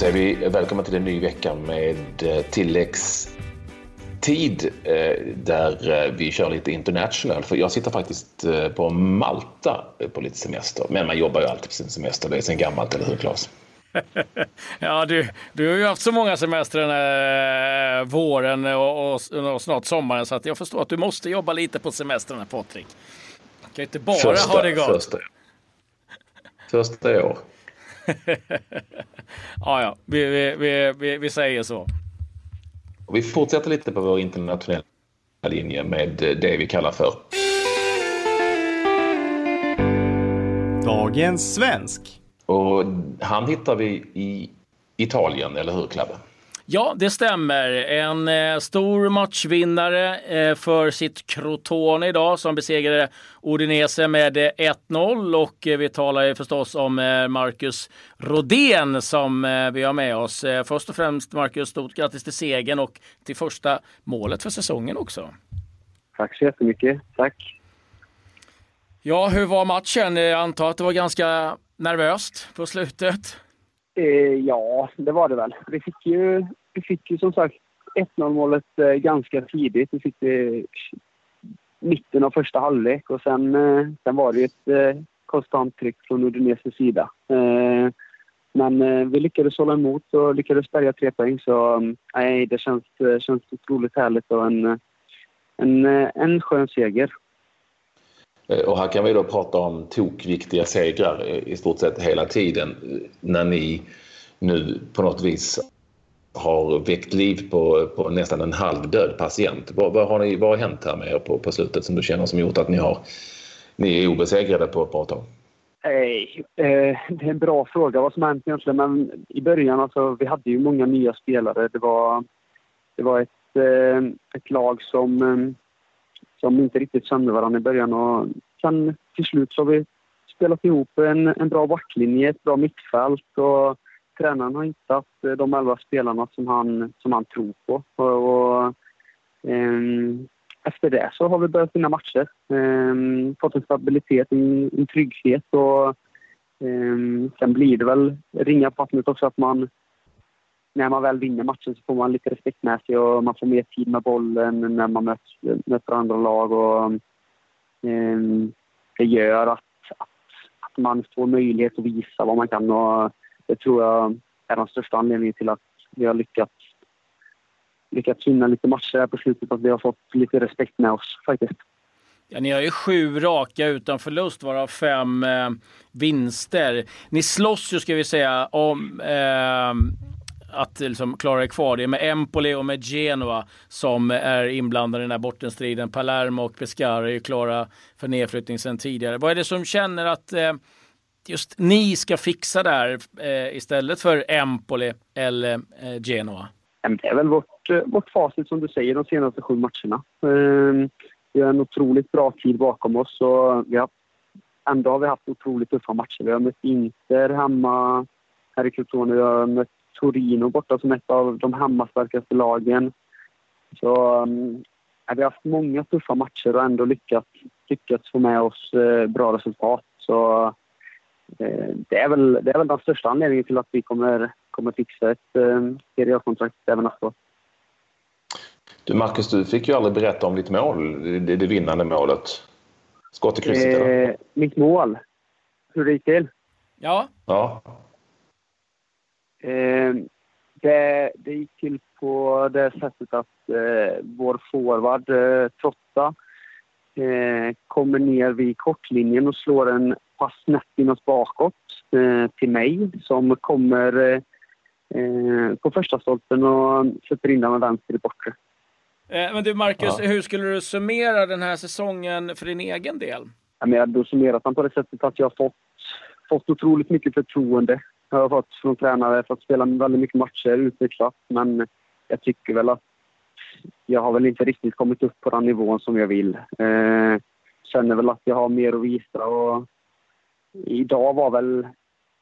säger vi välkomna till en ny vecka med eh, tilläggstid eh, där eh, vi kör lite international. För jag sitter faktiskt på Malta på lite semester. Men man jobbar ju alltid på sin semester. Det är sen gammalt, eller hur Claes? ja, du, du har ju haft så många semestrar den här våren och, och, och, snart sommaren så att jag förstår att du måste jobba lite på semestrarna Patrik. Du kan ju inte bara första, ha det gott. Första, första år. ja, ja, vi, vi, vi, vi, säger så. Och vi fortsätter lite på vår internationella linje med det vi kallar för Dagens svensk. Och han hittar vi i Italien, eller hur Clabbe? Ja, det stämmer. En eh, stor matchvinnare eh, för sitt Crotone idag som besegrade Udinese med 1-0 eh, och eh, vi talar ju förstås om eh, Marcus Rodén som eh, vi har med oss. Först och främst Marcus, stort grattis till segern och till första målet för säsongen också. Tack så jättemycket. Tack. Ja, hur var matchen? Jag antar att det var ganska nervöst på slutet? ja, det var det väl. Vi fick ju vi fick ju som sagt 1-0 målet eh, ganska tidigt. Vi fick det mitten av första halvlek och sen, eh, sen var det ett eh, konstant tryck från Udineses sida. Eh, men eh, vi lyckades hålla emot och lyckades bärga tre poäng så mm, nej, det känns, eh, känns otroligt härligt och en, en, en skön seger. Och här kan vi då prata om tokviktiga segrar i stort sett hela tiden när ni nu på något vis har väckt liv på, på nästan en halvdöd patient. Vad, vad, har ni, vad har hänt här med er på, på slutet som du känner som gjort att ni, har, ni är obesegrade på ett bra tag? Nej, eh, det är en bra fråga vad som har hänt egentligen. Men i början, alltså, vi hade ju många nya spelare. Det var, det var ett, eh, ett lag som, eh, som inte riktigt kände varandra i början. Och sen till slut så har vi spelat ihop en, en bra backlinje, ett bra mittfält. Och, tränaren har hittat eh, de elva spelarna som han, som han tror på. Och, och um, efter det så har vi börjat vinna matcher. Um, fått en stabilitet, en, en trygghet och um, sen blir det väl ringa på vattnet också att man när man väl vinner matchen så får man lite respekt med sig och man får mer tid med bollen när man möter, möter andra lag. Och, det gör att, att, att, man får möjlighet att visa vad man kan. Och, det tror jag är den största anledningen till att vi har lyckats, lyckats vinna lite matcher här på slutet. Att vi har fått lite respekt med oss faktiskt. Ja, ni har ju sju raka utan förlust, varav fem eh, vinster. Ni slåss ju, ska vi säga, om eh, att liksom klara er kvar. Det är med Empoli och med Genoa som är inblandade i den här bottenstriden. Palermo och Pescara är ju klara för nedflyttning sedan tidigare. Vad är det som känner att eh, just ni ska fixa det här eh, istället för Empoli eller eh, Genoa? Det är väl vårt, eh, vårt facit som du säger de senaste sju matcherna. Eh, vi har en otroligt bra tid bakom oss och vi har, ändå har vi haft otroligt tuffa matcher. Vi har mött Inter hemma här i Crotone. Vi har mött Torino borta som ett av de hemmastarkaste lagen. Så eh, vi har haft många tuffa matcher och ändå lyckats, lyckats få med oss eh, bra resultat. Så det är, väl, det är väl den största anledningen till att vi kommer, kommer fixa ett eh, Serie A-kontrakt även nästa år. Du Marcus, du fick ju aldrig berätta om ditt mål, det, det vinnande målet. Skott i krysset, eh, Mitt mål? Hur det gick till? Ja. ja. Eh, det, det gick till på det sättet att eh, vår forward, eh, Trotta, eh, kommer ner vid kortlinjen och slår en pass snett inåt bakåt eh, till mig som kommer eh, på första stolpen och sätter in den med vänster i bortre. Eh, men du Marcus, ja. hur skulle du summera den här säsongen för din egen del? Ja, men jag har summerat den på det sättet att jag har fått, fått otroligt mycket förtroende. Jag har fått från tränare, fått spela väldigt mycket matcher, utvecklat. Men jag tycker väl att jag har väl inte riktigt kommit upp på den nivån som jag vill. Eh, känner väl att jag har mer att visa och idag var väl...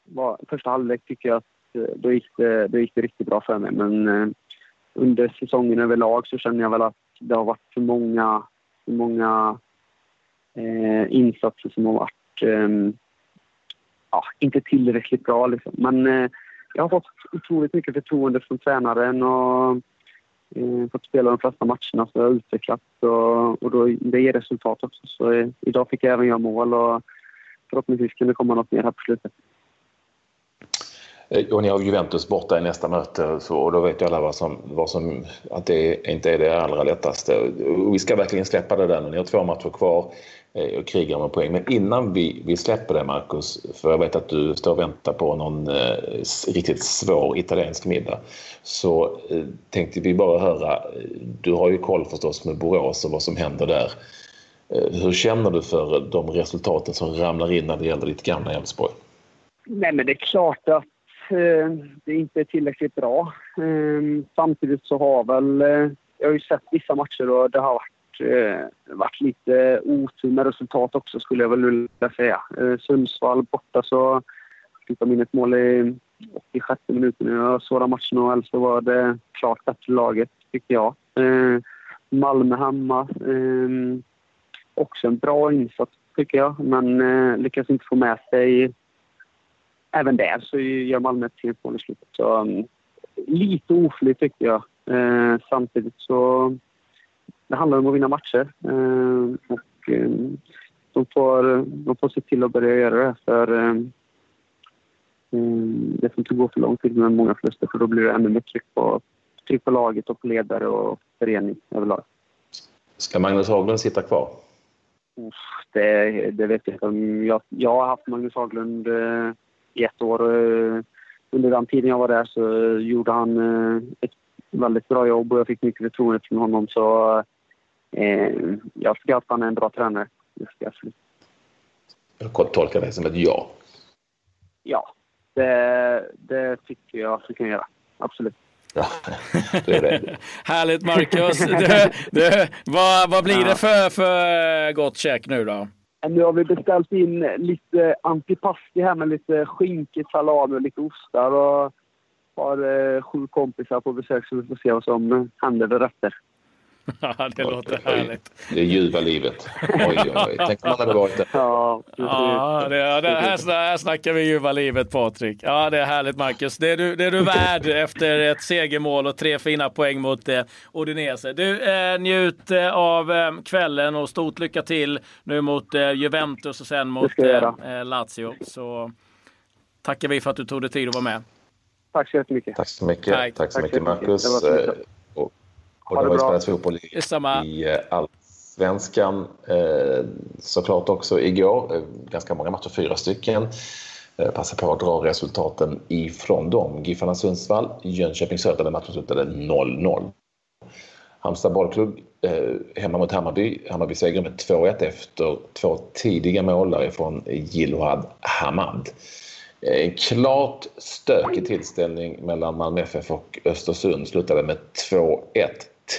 Var, första halvlek tycker jag att eh, då gick, det, då gick det riktigt bra för mig. Men eh, under säsongen överlag så känner jag väl att det har varit för många, för många eh, insatser som har varit eh, ja, inte tillräckligt bra. Liksom. Men eh, jag har fått otroligt mycket förtroende från tränaren och eh, fått spela de flesta matcherna så jag har utvecklats och, och då, det ger resultat också. Så eh, idag fick jag även göra mål och förhoppningsvis kan det komma något mer här på slutet. Eh, och ni har Juventus borta i nästa möte så, och då vet ju alla vad som, vad som, att det inte är det allra lättaste. Och vi ska verkligen släppa det där nu. Ni har två matcher kvar eh, och krigar med poäng. Men innan vi, vi släpper det Marcus, för jag vet att du står och väntar på någon eh, riktigt svår italiensk middag, så eh, tänkte vi bara höra, eh, du har ju koll förstås med Borås och vad som händer där. Eh, hur känner du för eh, de resultaten som ramlar in när det gäller ditt gamla Elfsborg? Nej, men det är klart att Eh, det inte är tillräckligt bra. Eh, samtidigt så har väl... Eh, jag har ju sett vissa matcher och det har varit, eh, varit lite otur med resultat också skulle jag väl vilja säga. Sundsvall borta så fick de in ett mål i 86 minuten. Jag såg den matchen och Elfsborg var det klart bättre laget, tyckte jag. Malmö hemma. Också en bra insats, tycker jag, men eh, lyckas inte få med sig även där så gör Malmö ett fint mål i slutet. Så, um, lite oflyt tycker jag. Eh, samtidigt så det handlar om att vinna matcher. Eh, och, eh, de, får, de får se till att börja göra det. För, eh, mm, det får inte gå för lång tid med många förluster för då blir det ännu mer tryck på, tryck på laget och på ledare och förening överlag. Ska Magnus Haglund sitta kvar? Det, det vet jag inte. Jag, jag har haft Magnus Haglund eh, i ett år. Eh, under den tiden jag var där så gjorde han eh, ett väldigt bra jobb och jag fick mycket förtroende från honom. Så eh, jag tycker att han är en bra tränare. Jag. Jag tolkar det som ett ja. Ja, det, det tycker jag att vi kan göra. Absolut. Ja, det är det. Härligt Marcus! Du, du, vad, vad blir det för, för gott käk nu då? Nu har vi beställt in lite antipasti här med lite skinka, salami och lite ostar. Och har eh, sju kompisar på besök så vi får se vad som händer därefter. Ja, det låter härligt. Det är ljuva livet. Oj, oj, oj. Tänk om man hade varit där. Ja, ja det, det, här, här snackar vi ljuva livet, Patrik. Ja, det är härligt, Marcus. Det är du, det är du värd efter ett segermål och tre fina poäng mot eh, Odinese. Du, eh, njut eh, av eh, kvällen och stort lycka till nu mot eh, Juventus och sen mot eh, Lazio. Så tackar vi för att du tog dig tid att vara med. Tack så jättemycket. Tack så mycket, Tack. Tack så mycket Marcus. Och det, det har ju spelats fotboll i, Samma. i eh, allsvenskan eh, såklart också igår. Eh, ganska många matcher, fyra stycken. Eh, passa på att dra resultaten ifrån dem. Giffarna Sundsvall, Jönköping Södra, där matchen slutade 0-0. Halmstad bollklubb eh, hemma mot Hammarby. Hammarby seger med 2-1 efter två tidiga mål från Jilohad Hamad. En klart stökig tillställning mellan Malmö FF och Östersund slutade med 2-1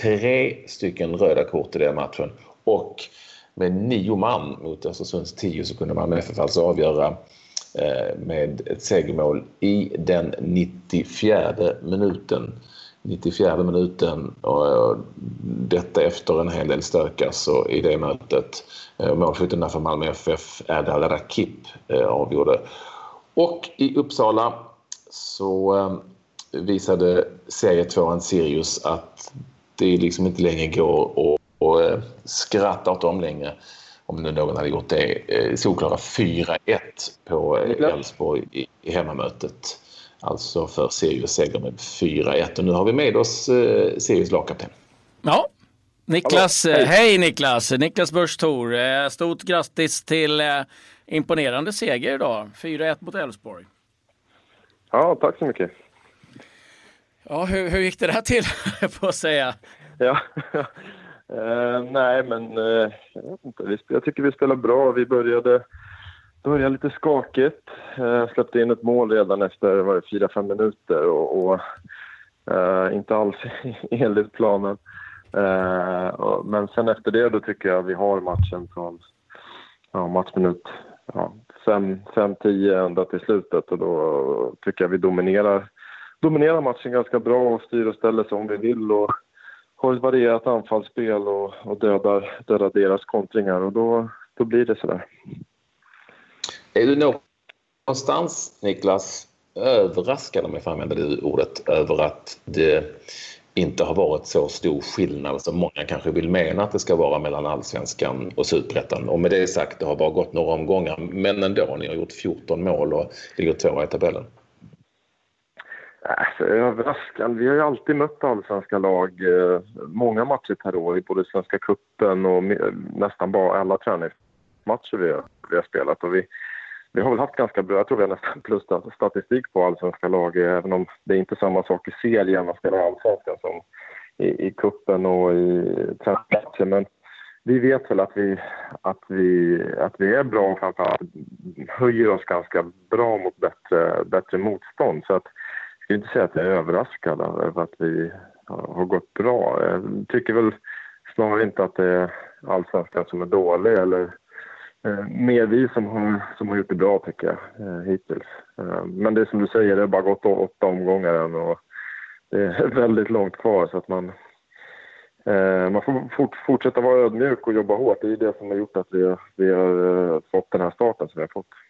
tre stycken röda kort i den matchen och med nio man mot Östersunds tio så kunde Malmö FF alltså avgöra eh, med ett segermål i den 94 minuten. 94 minuten och detta efter en hel del stök alltså i det mötet. Eh, Målskytten för Malmö FF, Erdal Rakip, eh, avgjorde. Och i Uppsala så visade serietvåan Sirius att det liksom inte längre går att, eh, skratta åt dem längre. Om nu någon hade gjort det. Eh, solklara 4-1 på eh, Elfsborg i, i hemmamötet. Alltså för Sirius seger med 4-1. Och nu har vi med oss Sirius lagkapten. Ja, Niklas. Hej. hej Niklas! Niklas Börs Thor. Stort grattis till imponerande seger idag. 4-1 mot Elfsborg. Ja, tack så mycket. Ja, hur, hur gick det där till, på att säga? Ja, uh, nej men uh, jag, vet inte. jag tycker vi spelar bra. Vi började, började lite skakigt. Uh, släppte in ett mål redan efter 4-5 minuter och, och inte alls enligt planen. Och, men sen efter det då tycker jag vi har matchen från ja, matchminut 5-10 ja, ända till slutet och då tycker jag vi dominerar dominerar matchen ganska bra och styr och ställer som vi vill och har ett varierat anfallsspel och, och dödar, dödar deras kontringar och då, då blir det sådär. Är du någonstans, Niklas, överraskad, om jag får använda det ordet, över att det inte har varit så stor skillnad som många kanske vill mena att det ska vara mellan allsvenskan och superettan. Och med det sagt, det har bara gått några omgångar, men ändå, ni har gjort 14 mål och ligger tvåa i tabellen. Alltså, överraskande. Vi har ju alltid mött allsvenska lag eh, många matcher per år i både Svenska cupen och nästan bara alla träningsmatcher vi har, vi har spelat. Och vi, vi har väl haft ganska bra, jag tror vi har nästan plus statistik på allsvenska lag, även om det är inte samma sak i serien man spelar allsvenskan som i, i kuppen och i träningsmatcher. Men vi vet väl att vi, att vi, att vi är bra och framförallt höjer oss ganska bra mot bättre, bättre motstånd. Så att, skulle inte säga att jag är överraskad över att vi har gått bra. Jag tycker väl snarare inte att det är allsvenskan som är dålig eller eh, mer vi som har, som har gjort det bra tycker jag eh, hittills. Eh, men det är som du säger, det har bara gått åtta omgångar än och det är väldigt långt kvar så att man eh, man får fort, fortsätta vara ödmjuk och jobba hårt. Det är det som har gjort att vi, vi har eh, fått den här starten som vi har fått.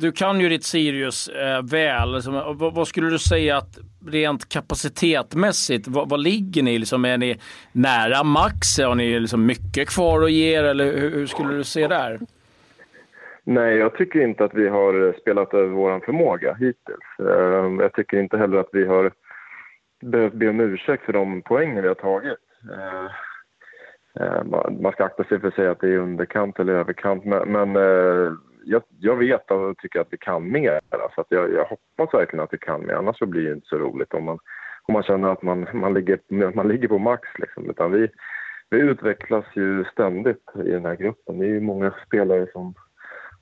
Du kan ju ditt Sirius eh, väl. Liksom, vad, vad, skulle du säga att rent kapacitetmässigt, vad, vad ligger ni? Liksom, är ni nära max? Har ni liksom mycket kvar att ge eller hur, hur skulle du se där? Nej, jag tycker inte att vi har spelat över vår förmåga hittills. Eh, jag tycker inte heller att vi har behövt be om ursäkt för de poängen vi har tagit. Eh, man ska akta sig för att säga att det är underkant eller överkant, men, men eh, jag, jag, vet och tycker att vi kan mer. Så att jag, jag hoppas verkligen att vi kan mer, annars så blir det inte så roligt om man, om man känner att man, man, ligger, man ligger på max. Liksom. Utan vi, vi utvecklas ju ständigt i den här gruppen. Det är ju många spelare som,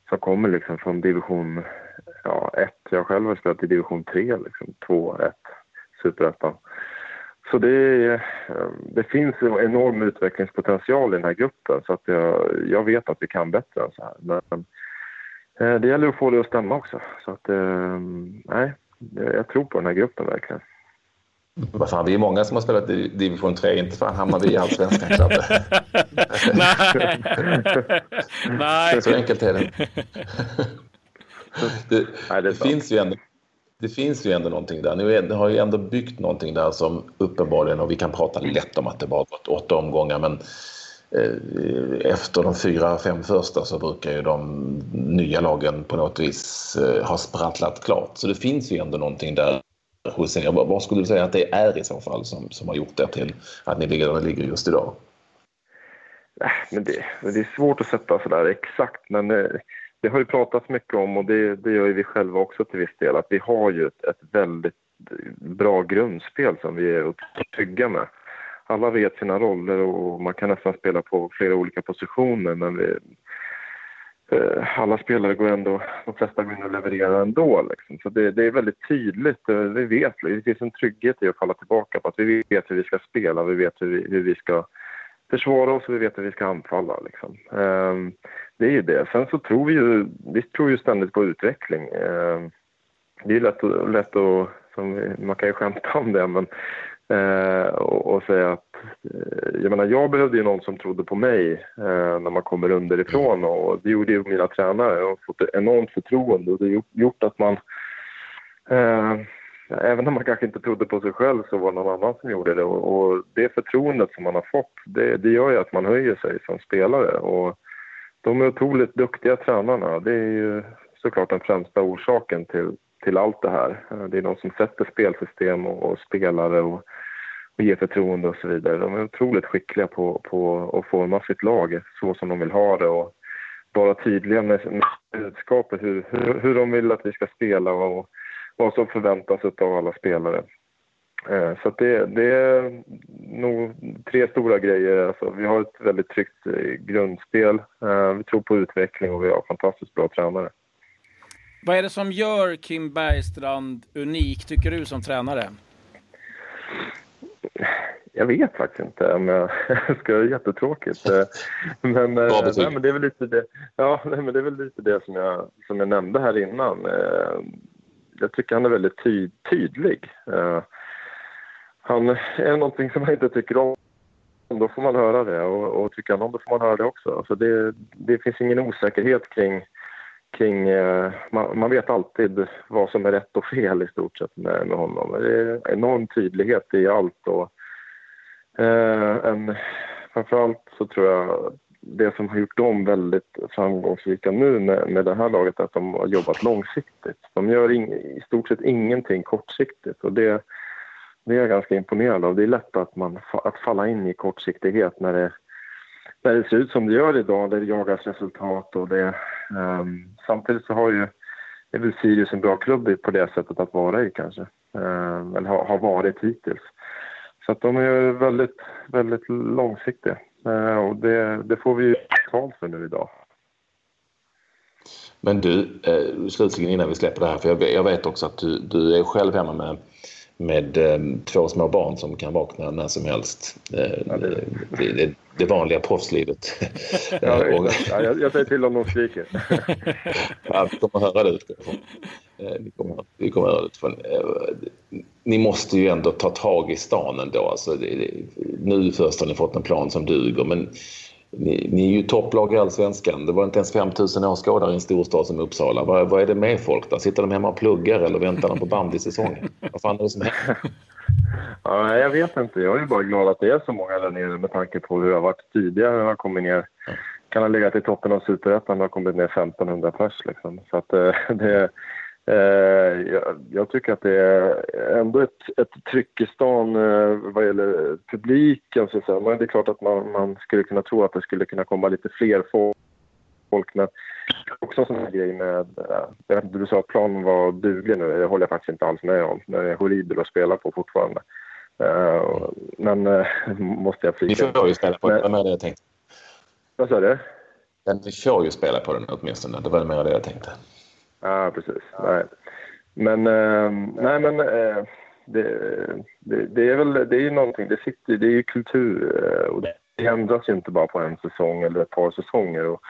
som kommer liksom från division 1. Ja, jag själv har spelat i division 3, liksom, 2, 1, superettan. Så det, eh, det finns en enorm utvecklingspotential i den här gruppen så att jag, jag vet att vi kan bättre än så här. Men det gäller att få det att stämma också. Så att, eh, nej, jag tror på den här gruppen verkligen. Vad fan, vi är många som har spelat i division 3. Inte fan hamnar vi i allsvenskan, Klabbe. Nej. Nej. Så enkelt är det. Det, Nej, det, det finns ju ändå, det finns ju ändå någonting där. Ni har ju ändå byggt någonting där som uppenbarligen, och vi kan prata lätt om att det bara gått åtta omgångar, men Eh, Eh, efter de fyra, fem första så brukar ju de nya lagen på något vis eh, ha sprattlat klart. Så det finns ju ändå någonting där hos er. Vad skulle du säga att det är i så fall som, som har gjort det till att ni ligger där ni ligger just idag? Äh, men det, det är svårt att sätta sådär exakt, men eh, det har ju pratats mycket om och det, det gör ju vi själva också till viss del, att vi har ju ett, ett väldigt bra grundspel som vi är trygga med alla vet sina roller och man kan nästan spela på flera olika positioner men vi, eh, alla spelare går ändå, de flesta går in och levererar ändå. Liksom. Så det, det, är väldigt tydligt, eh, vi vet, det finns en trygghet i att falla tillbaka på att vi vet hur vi ska spela, vi vet hur vi, hur vi ska försvara oss och vi vet hur vi ska anfalla. Liksom. Ehm, det är ju det. Sen så tror vi ju, vi tror ju ständigt på utveckling. Ehm, det är lätt, lätt att, som, man kan ju skämta om det, men Eh, och, och, säga att, eh, jag menar jag behövde ju någon som trodde på mig eh, när man kommer underifrån och det gjorde ju mina tränare. Jag har fått ett enormt förtroende och det har gjort, att man, eh, även om man kanske inte trodde på sig själv så var det någon annan som gjorde det och, och det förtroendet som man har fått det, det gör ju att man höjer sig som spelare och de är otroligt duktiga tränarna. Det är ju såklart den främsta orsaken till, till allt det här. Eh, det är de som sätter spelsystem och, och spelare och, och ger förtroende och så vidare. De är otroligt skickliga på, på att forma sitt lag så som de vill ha det och vara tydliga med, med budskapet, hur, hur, hur de vill att vi ska spela och vad som förväntas av alla spelare. Eh, så det, det, är nog tre stora grejer. Alltså, vi har ett väldigt tryggt eh, grundspel, vi tror på utveckling och vi har fantastiskt bra tränare. Vad är det som gör Kim Bergstrand unik, tycker du, som tränare? Jag vet faktiskt inte om jag ska göra jättetråkigt. Eh, men, eh, nej, men det är väl lite det, ja, nej, men det, är väl lite det som, jag, som jag nämnde här innan. Eh, jag tycker han är väldigt ty tydlig. Han är någonting som man inte tycker om då får man höra det och, och tycker han om det får man höra det också. Alltså det, det finns ingen osäkerhet kring kring... Eh, man, man, vet alltid vad som är rätt och fel i stort sett med, med honom. Det är enorm tydlighet i allt och eh, en, framförallt så tror jag det som har gjort dem väldigt framgångsrika nu med, med det här laget är att de har jobbat långsiktigt. De gör in, i stort sett ingenting kortsiktigt och det, det är jag ganska imponerad av. Det är lätt att, man, att falla in i kortsiktighet när det, när det ser ut som det gör idag, där det jagas resultat och det... Um, samtidigt så har ju är väl Sirius en bra klubb på det sättet att vara i kanske. Um, eller har, har varit hittills. Så att de är väldigt, väldigt långsiktiga. Uh, och det, det får vi ju betalt för nu idag. Men du, eh, slutligen innan vi släpper det här, för jag, jag vet också att du, du är själv hemma med med eh, två små barn som kan vakna när som helst. Eh, det... Det, det, vanliga proffslivet. ja, jag, jag säger till om de skriker. ja, vi kommer höra det utifrån. Eh, vi kommer, vi kommer höra det utifrån. Ni måste ju ändå ta tag i stan ändå. Alltså, nu först har ni fått en plan som duger men ni, ni är ju topplag i allsvenskan. Det var inte ens 5000 åskådare i en storstad som Uppsala. Vad, vad är det med folk där? Sitter de hemma och pluggar eller väntar de på bandysäsongen? Vad fan är det som händer? Ja, jag vet inte. Jag är bara glad att det är så många där nere med tanke på hur det har varit tidigare. Jag har kommit ner, kan ha legat i toppen av superettan och kommit ner 1500 pers. Liksom. Så att, eh, det, jag, jag, tycker att det är ändå ett, ett tryck i stan eh, vad gäller publiken. Så att. Men det är klart att man, man, skulle kunna tro att det skulle kunna komma lite fler folk. Men också en sån här grej med... Eh, jag vet inte, du sa att planen var duglig nu. Det håller jag faktiskt inte alls med om. Den är horribel att spela på fortfarande. Men måste jag flika. Ni får ju spela på den, det var det jag tänkte. Vad sa du? Ni får ju spela på den åtminstone. Det var mer det jag tänkte. Ja, precis. Nej. Men, eh, nej, men eh, det, det, det, är väl det är ju någonting, det sitter det är ju kultur eh, och det ändras ju inte bara på en säsong eller ett par säsonger. Och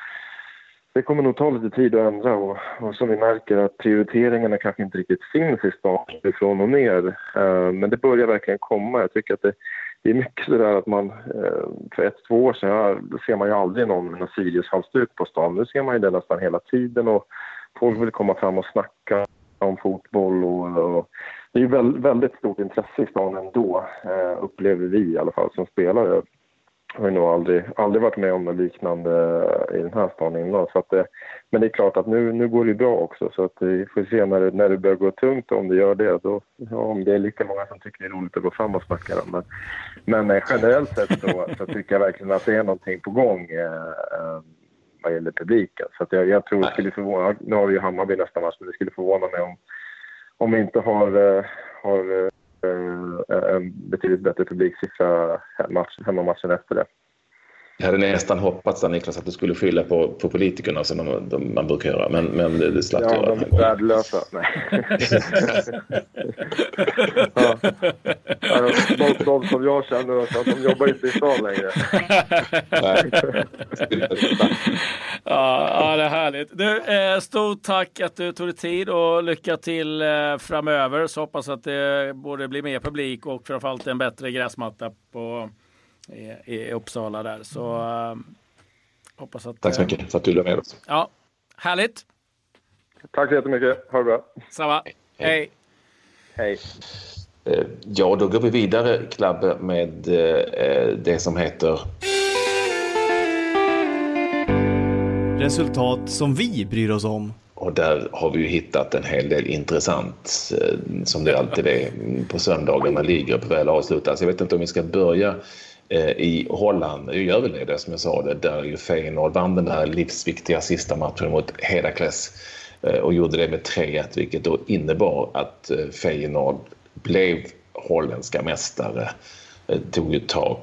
det kommer nog ta lite tid att ändra och, och som vi märker att prioriteringarna kanske inte riktigt finns i stan ifrån och ner. Eh, men det börjar verkligen komma. Jag tycker att det, det är mycket sådär att man, för ett, två år sedan ser man ju aldrig någon med Sirius-halsduk på stan. Nu ser man ju det nästan hela tiden och folk vill komma fram och snacka om fotboll och, och det är väldigt, väldigt stort intresse i stan ändå, eh, upplever vi i alla fall som spelare. Jag har nog aldrig, aldrig varit med om något liknande i den här stan innan. Så att det, men det är klart att nu, nu går det bra också så att vi får se när det, när det börjar gå tungt om det gör det. Då, ja, om det är lika många som tycker det är roligt att gå fram och snacka. Men, men eh, generellt sett så, så tycker jag verkligen att det är någonting på gång. Eh, eh vad gäller publiken. Så jag, jag tror det skulle förvåna, nu har vi ju Hammarby nästa match, men det skulle förvåna mig om, om vi inte har, eh, har eh, en betydligt bättre publiksiffra match, hemmamatchen efter det. Jag hade nästan hoppats där, Niklas att du skulle skylla på, på politikerna som de, de, man brukar göra, men, men det, det slapp ja, göra. de är värdelösa. Nej. ja. de, de som jag känner, så att de jobbar inte i stan längre. ja, ja, det är härligt. Du, eh, stort tack att du tog dig tid och lycka till eh, framöver. Så hoppas att det både blir mer publik och framförallt en bättre gräsmatta på i, i Uppsala där. Så uh, hoppas att... Tack så mycket för att du blev med oss. Ja, härligt. Tack så jättemycket. Ha det bra. Samma. Hej. Hej. Eh, ja, då går vi vidare, Klabbe, med eh, det som heter... Resultat som vi bryr oss om. Och där har vi ju hittat en hel del intressant, som det alltid är på söndagar när ligger på väl avslutas. Jag vet inte om vi ska börja Eh, i Holland. Jag gör väl det, det som jag sa, det, där ju Feyenoord vann den där livsviktiga sista matchen mot Herakles eh, och gjorde det med 3-1 vilket då innebar att eh, Feyenoord blev holländska mästare. Tog ju tag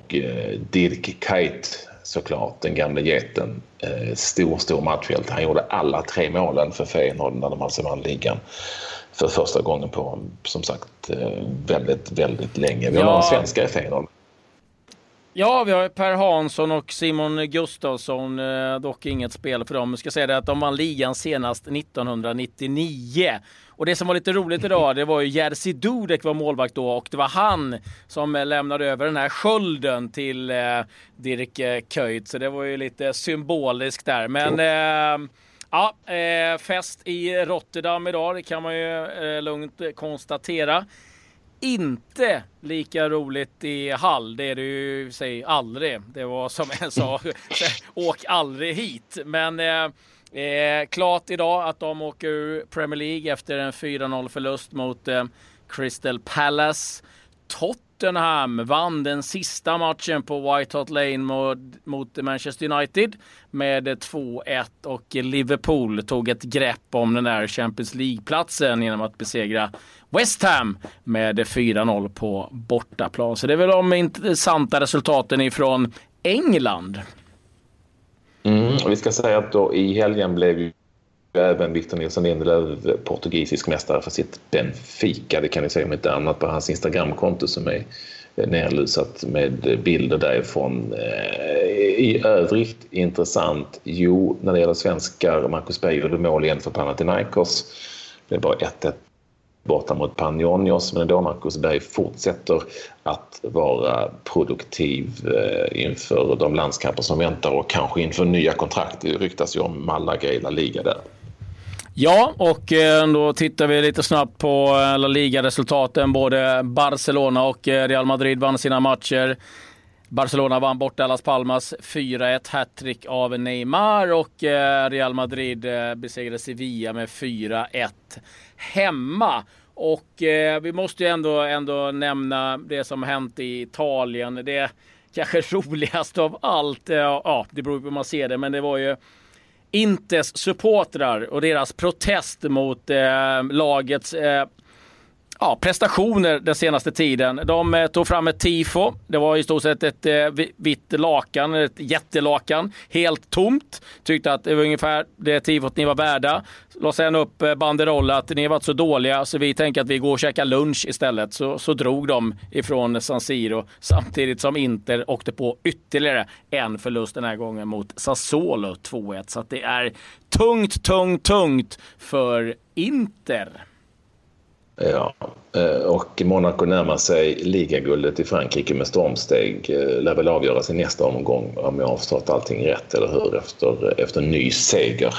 Dirk Kuyt såklart, den gamle geten. Stor, stor matchhjälte. Han gjorde alla tre målen för Feyenoord när de alltså vann ligan för första gången på, som sagt, väldigt, väldigt länge. Vi har ja. några svenskar i Feyenoord. Ja, vi har Per Hansson och Simon Gustafsson, eh, dock inget spel för dem. Jag ska säga det att de vann ligan senast 1999. Och det som var lite roligt idag, det var ju Jerzy Dudek var målvakt då och det var han som lämnade över den här skölden till eh, Dirk Kuyt. Så det var ju lite symboliskt där. Men eh, Ja, eh, fest i Rotterdam idag, det kan man ju eh, lugnt konstatera. Inte lika roligt i Hall, det är det ju säg aldrig. Det var som en sa, åk aldrig hit. Men eh, eh, klart idag att de åker ur Premier League efter en 4-0 förlust mot eh, Crystal Palace. Tot Tottenham vann den sista matchen på White Hart Lane mot, mot Manchester United med 2-1 och Liverpool tog ett grepp om den där Champions League-platsen genom att besegra West Ham med 4-0 på bortaplan. Så det är väl de intressanta resultaten ifrån England. Mm, vi ska säga att då i helgen blev även Victor Nilsson Lindelöf portugisisk mästare för sitt Benfica. Det kan ni se om inte annat på hans Instagramkonto som är eh, nerlusat med bilder därifrån. Eh, I övrigt intressant, jo, när det gäller svenskar, Marcus Berg gjorde mål igen för Panathinaikos. Det är bara 1-1 borta mot Panionios, men ändå Marcus Berg fortsätter att vara produktiv eh, inför de landskamper som väntar och kanske inför nya kontrakt. Det ryktas ju om Malaga i La Liga där. Ja, och eh, då tittar vi lite snabbt på eh, La Liga-resultaten. Både Barcelona och eh, Real Madrid vann sina matcher. Barcelona vann bort Las Palmas 4-1, hattrick av Neymar och Real Madrid besegrade Sevilla med 4-1 hemma. Och vi måste ju ändå, ändå nämna det som hänt i Italien. Det kanske roligaste av allt, ja det beror på hur man ser det, men det var ju Intes supportrar och deras protest mot eh, lagets eh, ja, prestationer den senaste tiden. De eh, tog fram ett tifo. Det var i stort sett ett eh, vitt lakan, ett jättelakan, helt tomt. Tyckte att det var ungefär det tifot ni var värda. La sen upp eh, banderoll banderoller att ni har varit så dåliga så vi tänker att vi går och käkar lunch istället. Så, så drog de ifrån San Siro samtidigt som Inter åkte på ytterligare en förlust den här gången mot Sassuolo 2-1. Så att det är tungt, tungt, tungt för Inter. Eh, ja, eh, och Monaco närmar sig ligaguldet i Frankrike med stormsteg. Eh, lär väl avgöras i nästa omgång om jag har förstått allting rätt, eller hur? Efter, efter ny seger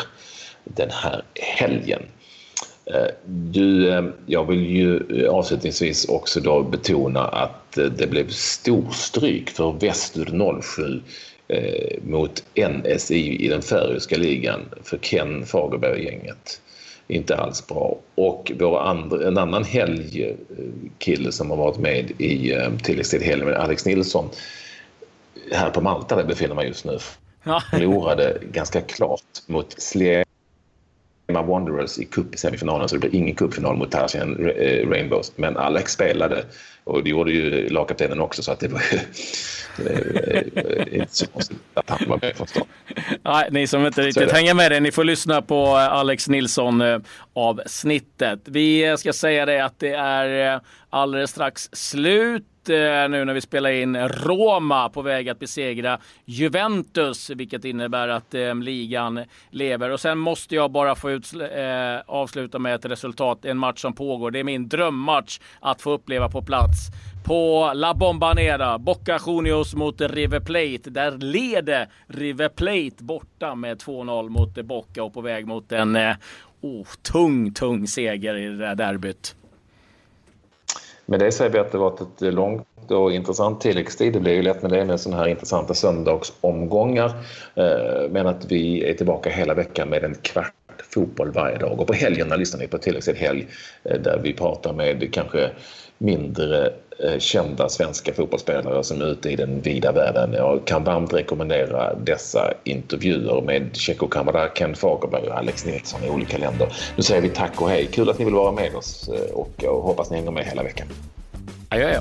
den här helgen. Du, jag vill ju avslutningsvis också då betona att det blev storstryk för Västur 07 mot NSI i den färöiska ligan för Ken Fagerberg-gänget inte alls bra. Och vår andra, en annan helgkille som har varit med i eh, tilläggstid helgen Alex Nilsson här på Malta där befinner man just nu. Förlorade ganska klart mot Slema Wanderers i cup-semifinalen så det blir ingen cupfinal mot Tarzan eh, Rainbows. Men Alex spelade och det gjorde ju lagkaptenen också så att det var ju inte så konstigt att han var med från start. Nej, ni som inte riktigt hänger med det, ni får lyssna på eh, Alex Nilsson eh, avsnittet. Vi ska säga det att det är eh, alldeles strax slut Eh, nu när vi spelar in Roma på väg att besegra Juventus, vilket innebär att eh, ligan lever. Och sen måste jag bara få ut, eh, avsluta med ett resultat, en match som pågår. Det är min drömmatch att få uppleva på plats på La Bombanera. Boca Juniors mot River Plate. Där leder River Plate borta med 2-0 mot Boca och på väg mot en eh, oh, tung, tung seger i det där derbyt. Med det säger vi att det varit ett långt och intressant tilläggstid. Det blir ju lätt med det med sådana här intressanta söndagsomgångar. Eh, men att vi är tillbaka hela veckan med en kvart fotboll varje dag. Och på helgerna lyssnar ni på tilläggstid helg eh, där vi pratar med kanske mindre Eh, kända svenska fotbollsspelare som är ute i den vida världen. Jag kan varmt rekommendera dessa intervjuer med Checo Kamara, Ken Fagerberg och Alex Nilsson i olika länder. Nu säger vi tack och hej. Kul att ni vill vara med oss eh, och jag hoppas ni hänger med hela veckan. Adjö,